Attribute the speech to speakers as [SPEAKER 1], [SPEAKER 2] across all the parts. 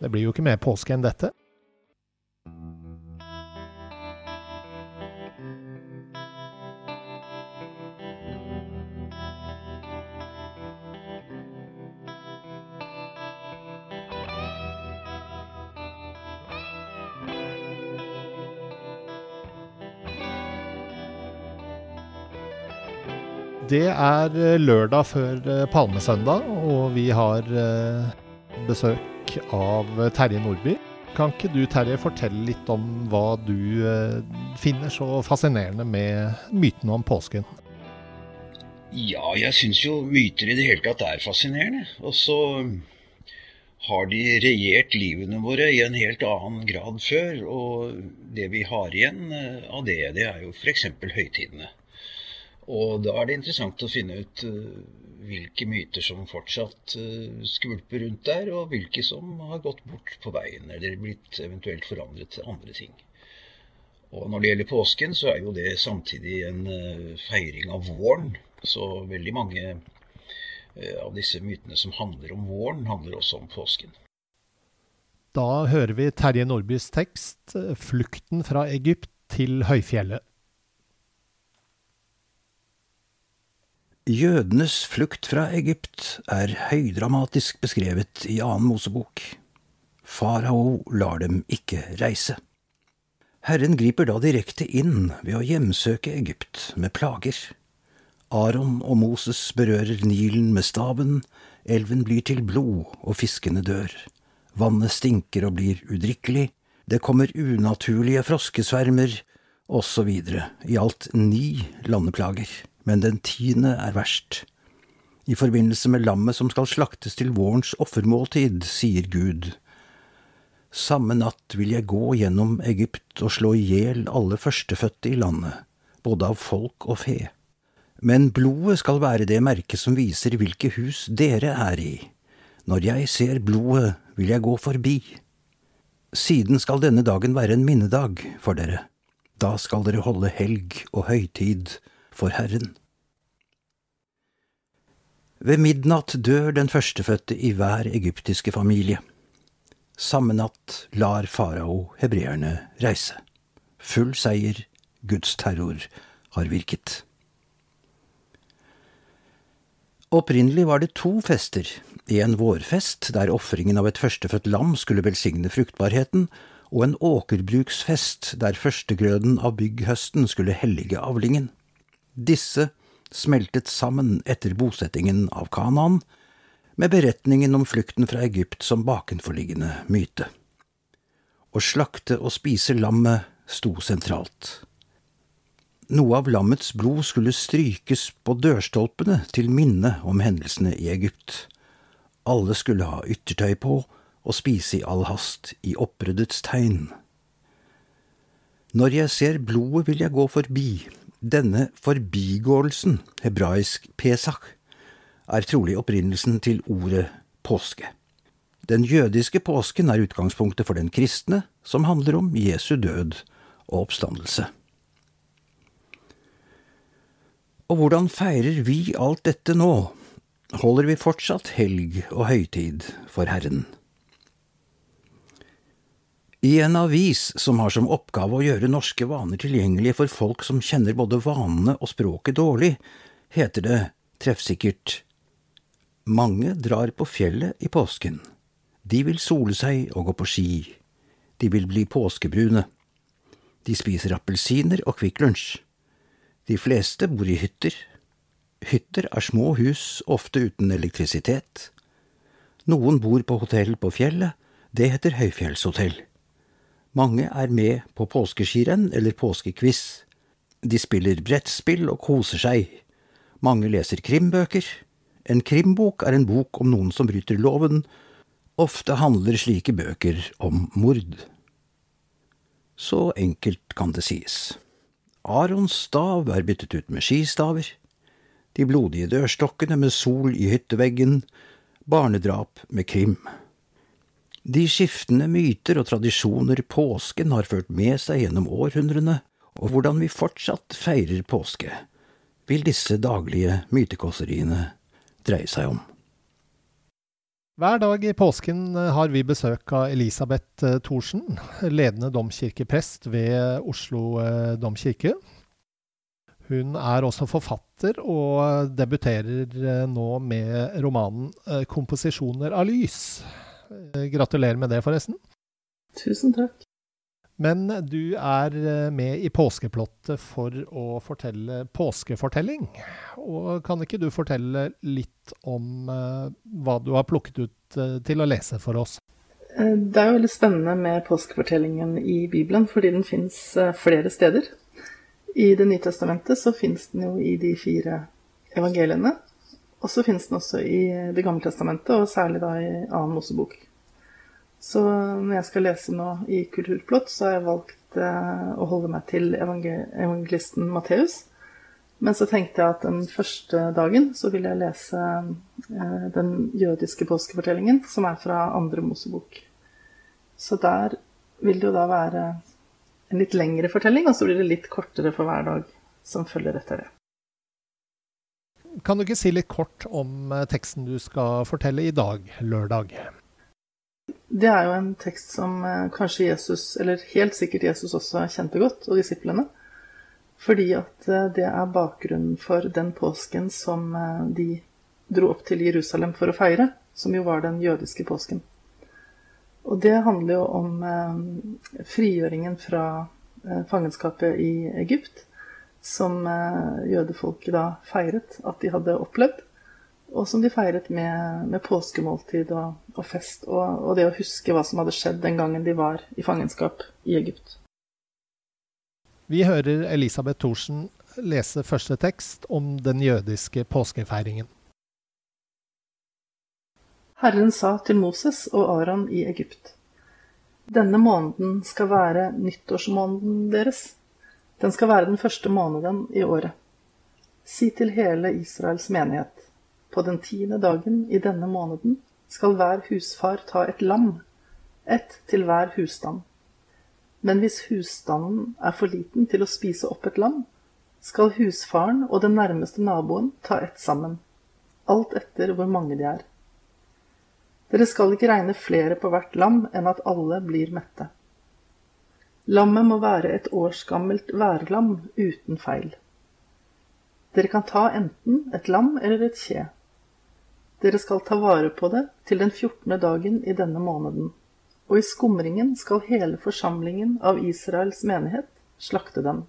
[SPEAKER 1] Det blir jo ikke mer påske enn dette. Det er eh, lørdag før eh, palmesøndag, og vi har eh, av Terje Nordby. Kan ikke du Terje fortelle litt om hva du finner så fascinerende med mytene om påsken?
[SPEAKER 2] Ja, jeg syns jo myter i det hele tatt er fascinerende. Og så har de regjert livene våre i en helt annen grad før. Og det vi har igjen av det, det er jo f.eks. høytidene. Og da er det interessant å finne ut uh, hvilke myter som fortsatt uh, skvulper rundt der, og hvilke som har gått bort på veien, eller blitt eventuelt forandret til andre ting. Og når det gjelder påsken, så er jo det samtidig en uh, feiring av våren. Så veldig mange av disse mytene som handler om våren, handler også om påsken.
[SPEAKER 1] Da hører vi Terje Nordbys tekst 'Flukten fra Egypt til høyfjellet'.
[SPEAKER 3] Jødenes flukt fra Egypt er høydramatisk beskrevet i annen Mosebok. Farao lar dem ikke reise. Herren griper da direkte inn ved å hjemsøke Egypt med plager. Aron og Moses berører Nilen med staven, elven blir til blod og fiskene dør. Vannet stinker og blir udrikkelig, det kommer unaturlige froskesvermer, osv. I alt ni landeplager men den tiende er verst. I forbindelse med lammet som skal slaktes til vårens offermåltid, sier Gud. Samme natt vil jeg gå gjennom Egypt og slå i hjel alle førstefødte i landet, både av folk og fe. Men blodet skal være det merket som viser hvilke hus dere er i. Når jeg ser blodet, vil jeg gå forbi. Siden skal denne dagen være en minnedag for dere. Da skal dere holde helg og høytid for Herren. Ved midnatt dør den førstefødte i hver egyptiske familie. Samme natt lar farao hebreerne reise. Full seier, Guds terror, har virket. Opprinnelig var det to fester, en vårfest der ofringen av et førstefødt lam skulle velsigne fruktbarheten, og en åkerbruksfest der førstegrøden av bygghøsten skulle hellige avlingen. Disse smeltet sammen etter bosettingen av Kanaan, med beretningen om flukten fra Egypt som bakenforliggende myte. Å slakte og spise lammet sto sentralt. Noe av lammets blod skulle strykes på dørstolpene til minne om hendelsene i Egypt. Alle skulle ha yttertøy på og spise i all hast, i oppryddets tegn. Når jeg ser blodet, vil jeg gå forbi, denne forbigåelsen, hebraisk pesach, er trolig opprinnelsen til ordet påske. Den jødiske påsken er utgangspunktet for den kristne, som handler om Jesu død og oppstandelse. Og hvordan feirer vi alt dette nå? Holder vi fortsatt helg og høytid for Herren? I en avis som har som oppgave å gjøre norske vaner tilgjengelige for folk som kjenner både vanene og språket dårlig, heter det treffsikkert Mange drar på fjellet i påsken. De vil sole seg og gå på ski. De vil bli påskebrune. De spiser appelsiner og Kvikk Lunsj. De fleste bor i hytter. Hytter er små hus, ofte uten elektrisitet. Noen bor på hotell på fjellet, det heter høyfjellshotell. Mange er med på påskeskirenn eller påskekviss. De spiller brettspill og koser seg. Mange leser krimbøker. En krimbok er en bok om noen som bryter loven, Ofte handler slike bøker om mord. Så enkelt kan det sies. Arons stav er byttet ut med skistaver. De blodige dørstokkene med sol i hytteveggen. Barnedrap med krim. De skiftende myter og tradisjoner påsken har ført med seg gjennom århundrene, og hvordan vi fortsatt feirer påske, vil disse daglige mytekåseriene dreie seg om.
[SPEAKER 1] Hver dag i påsken eh, har vi besøk av Elisabeth eh, Thorsen, ledende domkirkeprest ved Oslo eh, domkirke. Hun er også forfatter, og debuterer nå med romanen 'Komposisjoner av lys'. Gratulerer med det, forresten.
[SPEAKER 4] Tusen takk.
[SPEAKER 1] Men du er eh, med i påskeplottet for å fortelle påskefortelling. Og kan ikke du fortelle litt om uh, hva du har plukket ut til å lese for oss?
[SPEAKER 4] Det er jo veldig spennende med påskefortellingen i Bibelen, fordi den fins flere steder. I Det nye testamentet så fins den jo i de fire evangeliene. Og så finnes den også i Det gamle testamentet, og særlig da i annen Mosebok. Så når jeg skal lese nå i Kulturplott, så har jeg valgt eh, å holde meg til evangelisten Matteus. Men så tenkte jeg at den første dagen så vil jeg lese eh, den jødiske påskefortellingen, som er fra andre Mosebok. Så der vil det jo da være en litt lengre fortelling, og så blir det litt kortere for hver dag som følger etter det.
[SPEAKER 1] Kan du ikke si litt kort om eh, teksten du skal fortelle i dag, lørdag?
[SPEAKER 4] Det er jo en tekst som eh, kanskje Jesus, eller helt sikkert Jesus også kjente godt, og disiplene. Fordi at eh, det er bakgrunnen for den påsken som de dro opp til Jerusalem for å feire, som jo var den jødiske påsken. Og det handler jo om frigjøringen fra fangenskapet i Egypt, som jødefolket da feiret at de hadde opplevd og som de feiret med, med påskemåltid og, og fest, og, og, det å huske hva som hadde skjedd den gangen de var i fangenskap i Egypt.
[SPEAKER 1] Vi hører Elisabeth Thorsen lese første tekst om den jødiske påskefeiringen.
[SPEAKER 4] Herren sa til Moses og Aron i Egypt. Denne måneden skal være nyttårsmåneden deres. Den skal være den første måneden i året. Si til hele Israels menighet. På den tiende dagen i denne måneden skal hver husfar ta et lam, ett til hver husstand. Men hvis husstanden er for liten til å spise opp et lam, skal husfaren og den nærmeste naboen ta ett sammen, alt etter hvor mange de er. Dere skal ikke regne flere på hvert lam enn at alle blir mette. Lammet må være et årsgammelt værlam uten feil. Dere kan ta enten et lam eller et kje. Dere skal ta vare på det til den fjortende dagen i denne måneden, og i skumringen skal hele forsamlingen av Israels menighet slakte dem.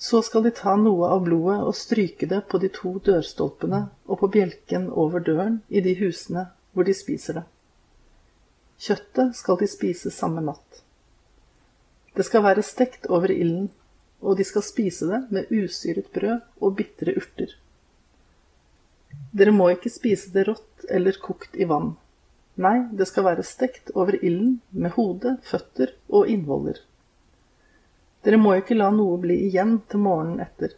[SPEAKER 4] Så skal de ta noe av blodet og stryke det på de to dørstolpene og på bjelken over døren i de husene hvor de spiser det. Kjøttet skal de spise samme natt. Det skal være stekt over ilden, og de skal spise det med usyret brød og bitre urter. Dere må ikke spise det rått eller kokt i vann. Nei, det skal være stekt over ilden med hode, føtter og innvoller. Dere må ikke la noe bli igjen til morgenen etter.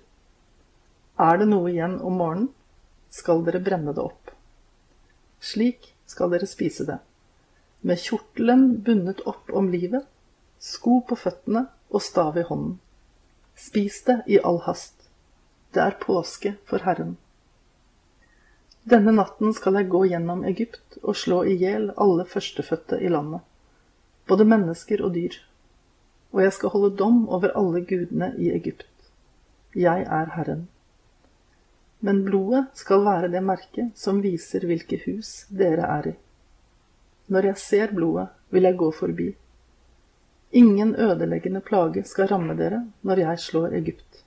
[SPEAKER 4] Er det noe igjen om morgenen, skal dere brenne det opp. Slik skal dere spise det, med kjortelen bundet opp om livet, sko på føttene og stav i hånden. Spis det i all hast. Det er påske for Herren. Denne natten skal jeg gå gjennom Egypt og slå i hjel alle førstefødte i landet, både mennesker og dyr, og jeg skal holde dom over alle gudene i Egypt. Jeg er Herren. Men blodet skal være det merket som viser hvilke hus dere er i. Når jeg ser blodet, vil jeg gå forbi. Ingen ødeleggende plage skal ramme dere når jeg slår Egypt.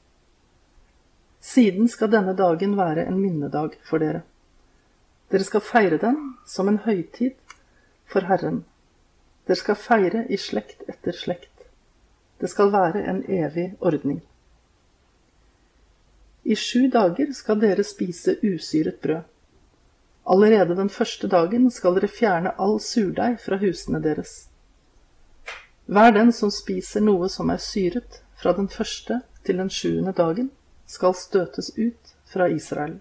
[SPEAKER 4] Siden skal denne dagen være en minnedag for dere. Dere skal feire den som en høytid for Herren. Dere skal feire i slekt etter slekt. Det skal være en evig ordning. I sju dager skal dere spise usyret brød. Allerede den første dagen skal dere fjerne all surdeig fra husene deres. Hver den som spiser noe som er syret, fra den første til den sjuende dagen, skal støtes ut fra Israel.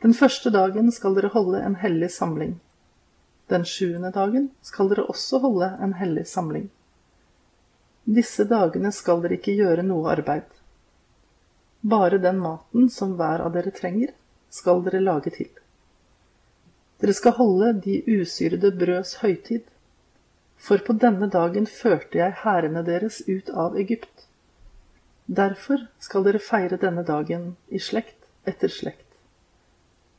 [SPEAKER 4] Den første dagen skal dere holde en hellig samling. Den sjuende dagen skal dere også holde en hellig samling. Disse dagene skal dere ikke gjøre noe arbeid. Bare den maten som hver av dere trenger, skal dere lage til. Dere skal holde de usyrede brøds høytid, for på denne dagen førte jeg hærene deres ut av Egypt. Derfor skal dere feire denne dagen i slekt etter slekt.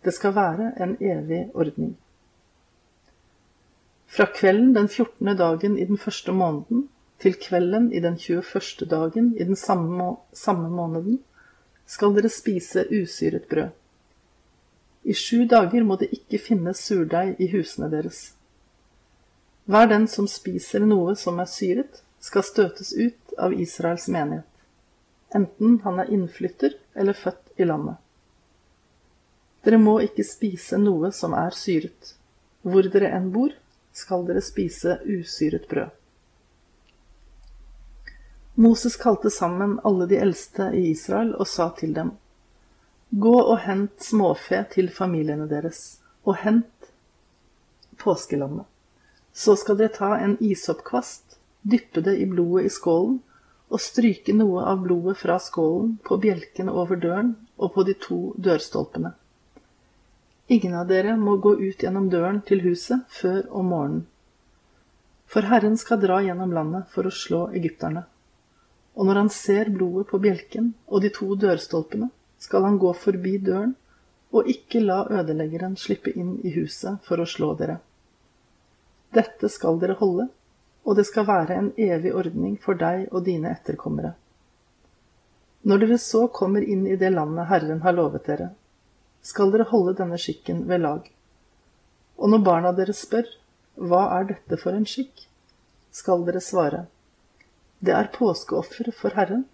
[SPEAKER 4] Det skal være en evig ordning. Fra kvelden den 14. dagen i den første måneden til kvelden i den 21. dagen i den samme, må samme måneden skal dere spise usyret brød. I sju dager må det ikke finnes surdeig i husene deres. Hver den som spiser noe som er syret, skal støtes ut av Israels menighet, enten han er innflytter eller født i landet. Dere må ikke spise noe som er syret. Hvor dere enn bor, skal dere spise usyret brød. Moses kalte sammen alle de eldste i Israel og sa til dem, Gå og hent småfe til familiene deres, og hent påskelammet. Så skal dere ta en isoppkvast, dyppe det i blodet i skålen, og stryke noe av blodet fra skålen på bjelkene over døren og på de to dørstolpene. Ingen av dere må gå ut gjennom døren til huset før om morgenen. For Herren skal dra gjennom landet for å slå egypterne. Og når han ser blodet på bjelken og de to dørstolpene, skal han gå forbi døren og ikke la ødeleggeren slippe inn i huset for å slå dere. Dette skal dere holde, og det skal være en evig ordning for deg og dine etterkommere. Når dere så kommer inn i det landet Herren har lovet dere, skal dere holde denne skikken ved lag. Og når barna deres spør, hva er dette for en skikk, skal dere svare, det er påskeoffer for Herren,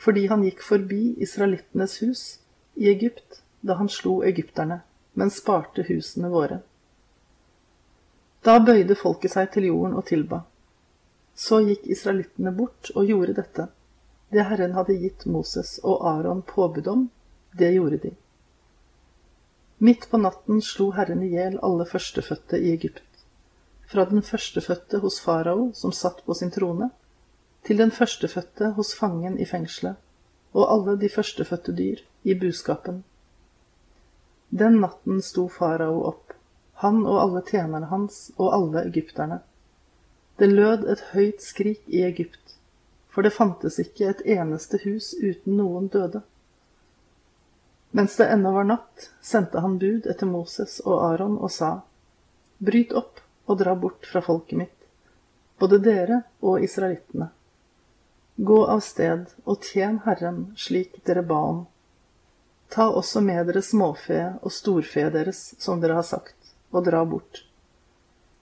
[SPEAKER 4] fordi han gikk forbi israelittenes hus i Egypt da han slo egypterne, men sparte husene våre. Da bøyde folket seg til jorden og tilba. Så gikk israelittene bort og gjorde dette. Det Herren hadde gitt Moses og Aron påbud om, det gjorde de. Midt på natten slo Herren i hjel alle førstefødte i Egypt, fra den førstefødte hos farao som satt på sin trone, til den førstefødte hos fangen i fengselet, og alle de førstefødte dyr i buskapen. Den natten sto farao opp, han og alle tjenerne hans og alle egypterne. Det lød et høyt skrik i Egypt, for det fantes ikke et eneste hus uten noen døde. Mens det ennå var natt, sendte han bud etter Moses og Aron og sa, Bryt opp og dra bort fra folket mitt, både dere og israelittene. Gå av sted og tjen Herren slik dere ba om. Ta også med dere småfe og storfe deres, som dere har sagt, og dra bort.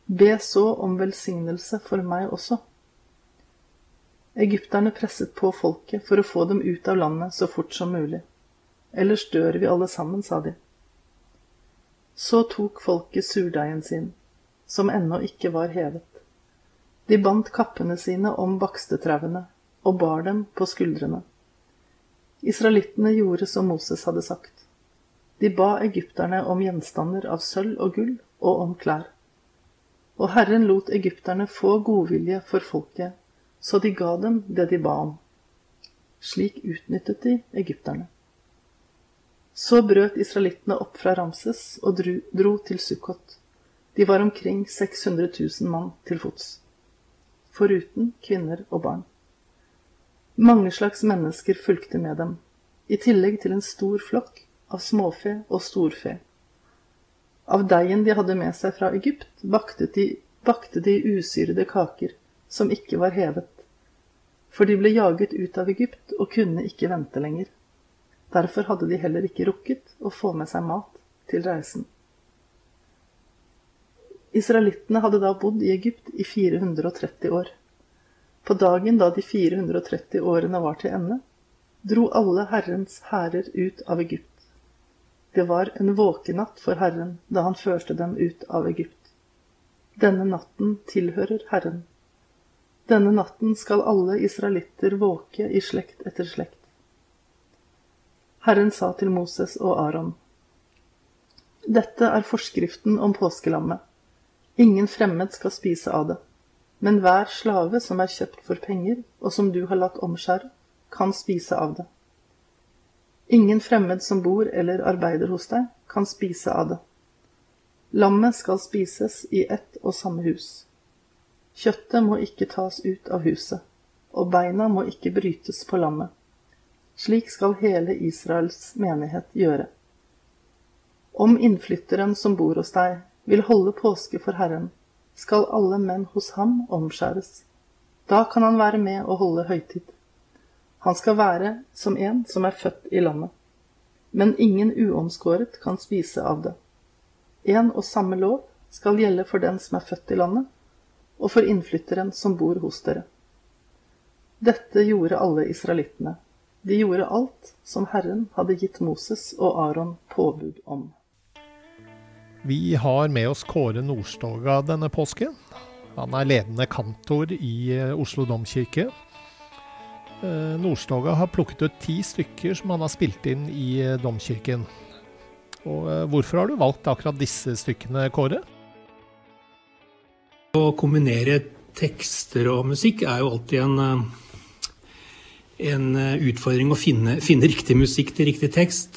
[SPEAKER 4] Be så om velsignelse for meg også. Egypterne presset på folket for å få dem ut av landet så fort som mulig. Ellers dør vi alle sammen, sa de. Så tok folket surdeigen sin, som ennå ikke var hevet. De bandt kappene sine om bakstetrauene og bar dem på skuldrene. Israelittene gjorde som Moses hadde sagt. De ba egypterne om gjenstander av sølv og gull og om klær. Og Herren lot egypterne få godvilje for folket, så de ga dem det de ba om. Slik utnyttet de egypterne. Så brøt israelittene opp fra Ramses og dro, til Sukkot. De var omkring 600 000 mann til fots, foruten kvinner og barn. Mange slags mennesker fulgte med dem, i tillegg til en stor flokk av småfe og storfe. Av deigen de hadde med seg fra Egypt, bakte de, bakte de usyrede kaker som ikke var hevet, for de ble jaget ut av Egypt og kunne ikke vente lenger. Derfor hadde de heller ikke rukket å få med seg mat til reisen. Israelittene hadde da bodd i Egypt i 430 år. På dagen da de 430 årene var til ende, dro alle Herrens hærer ut av Egypt. Det var en våkenatt for Herren da han førte dem ut av Egypt. Denne natten tilhører Herren. Denne natten skal alle israelitter våke i slekt etter slekt. Herren sa til Moses og Aron. Dette er forskriften om påskelammet. Ingen fremmed skal spise av det, men hver slave som er kjøpt for penger, og som du har latt omskjære, kan spise av det. Ingen fremmed som bor eller arbeider hos deg, kan spise av det. Lammet skal spises i ett og samme hus. Kjøttet må ikke tas ut av huset, og beina må ikke brytes på lammet. Slik skal hele Israels menighet gjøre. Om innflytteren som bor hos deg, vil holde påske for Herren, skal alle menn hos ham omskjæres. Da kan han være med og holde høytid. Han skal være som en som er født i landet. Men ingen uomskåret kan spise av det. En og samme lov skal gjelde for den som er født i landet, og for innflytteren som bor hos dere. Dette gjorde alle israelittene. De gjorde alt som Herren hadde gitt Moses og Aron påbud om.
[SPEAKER 1] Vi har med oss Kåre Nordstoga denne påsken. Han er ledende kantor i Oslo domkirke. Eh, Nordstoga har plukket ut ti stykker som han har spilt inn i eh, domkirken. Og hvorfor har du valgt akkurat disse stykkene, Kåre?
[SPEAKER 5] Å kombinere tekster og musikk er jo alltid en, en utfordring å finne, finne riktig musikk til riktig tekst.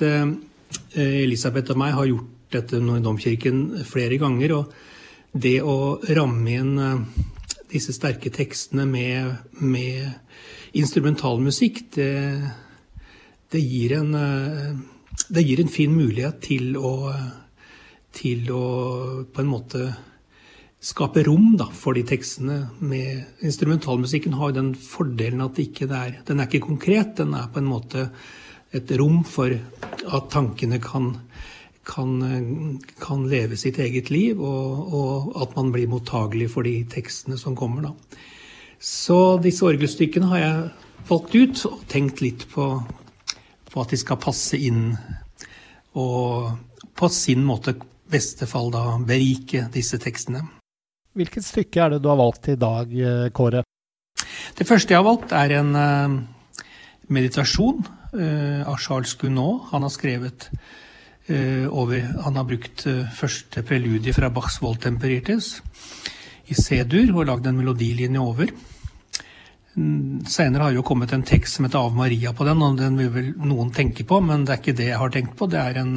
[SPEAKER 5] Elisabeth og meg har gjort dette i Domkirken flere ganger. Og det å ramme inn eh, disse sterke tekstene med, med instrumentalmusikk, det, det, gir en, eh, det gir en fin mulighet til å, til å på en måte skape rom da, for de tekstene. Med instrumentalmusikken har jo den fordelen at ikke er, den er ikke konkret. Den er på en måte et rom for at tankene kan kan, kan, leve sitt eget liv, og, og, at man blir mottagelig for de tekstene som kommer. Da. Så disse orgelstykkene har jeg valgt ut og tenkt litt på, på at de skal passe inn og på sin måte beste fall da berike disse tekstene.
[SPEAKER 1] Hvilket stykke er det du har valgt i dag, Kåre?
[SPEAKER 5] Det første jeg har valgt, er en uh, meditasjon uh, av Charles Gounod. Han har skrevet Eh, over, han har brukt eh, første preludie fra Bachs Voltemperites i C-dur og lagd en melodilinje over. Senere har har jo kommet en tekst som heter Av Maria på den, og den vil vel noen tenke på, men det er ikke det jeg har tenkt på. Det er, en,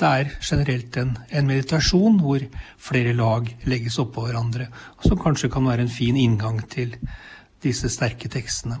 [SPEAKER 5] det er generelt en, en, meditasjon hvor flere lag legges oppå hverandre, som kanskje kan være en fin inngang til disse sterke tekstene.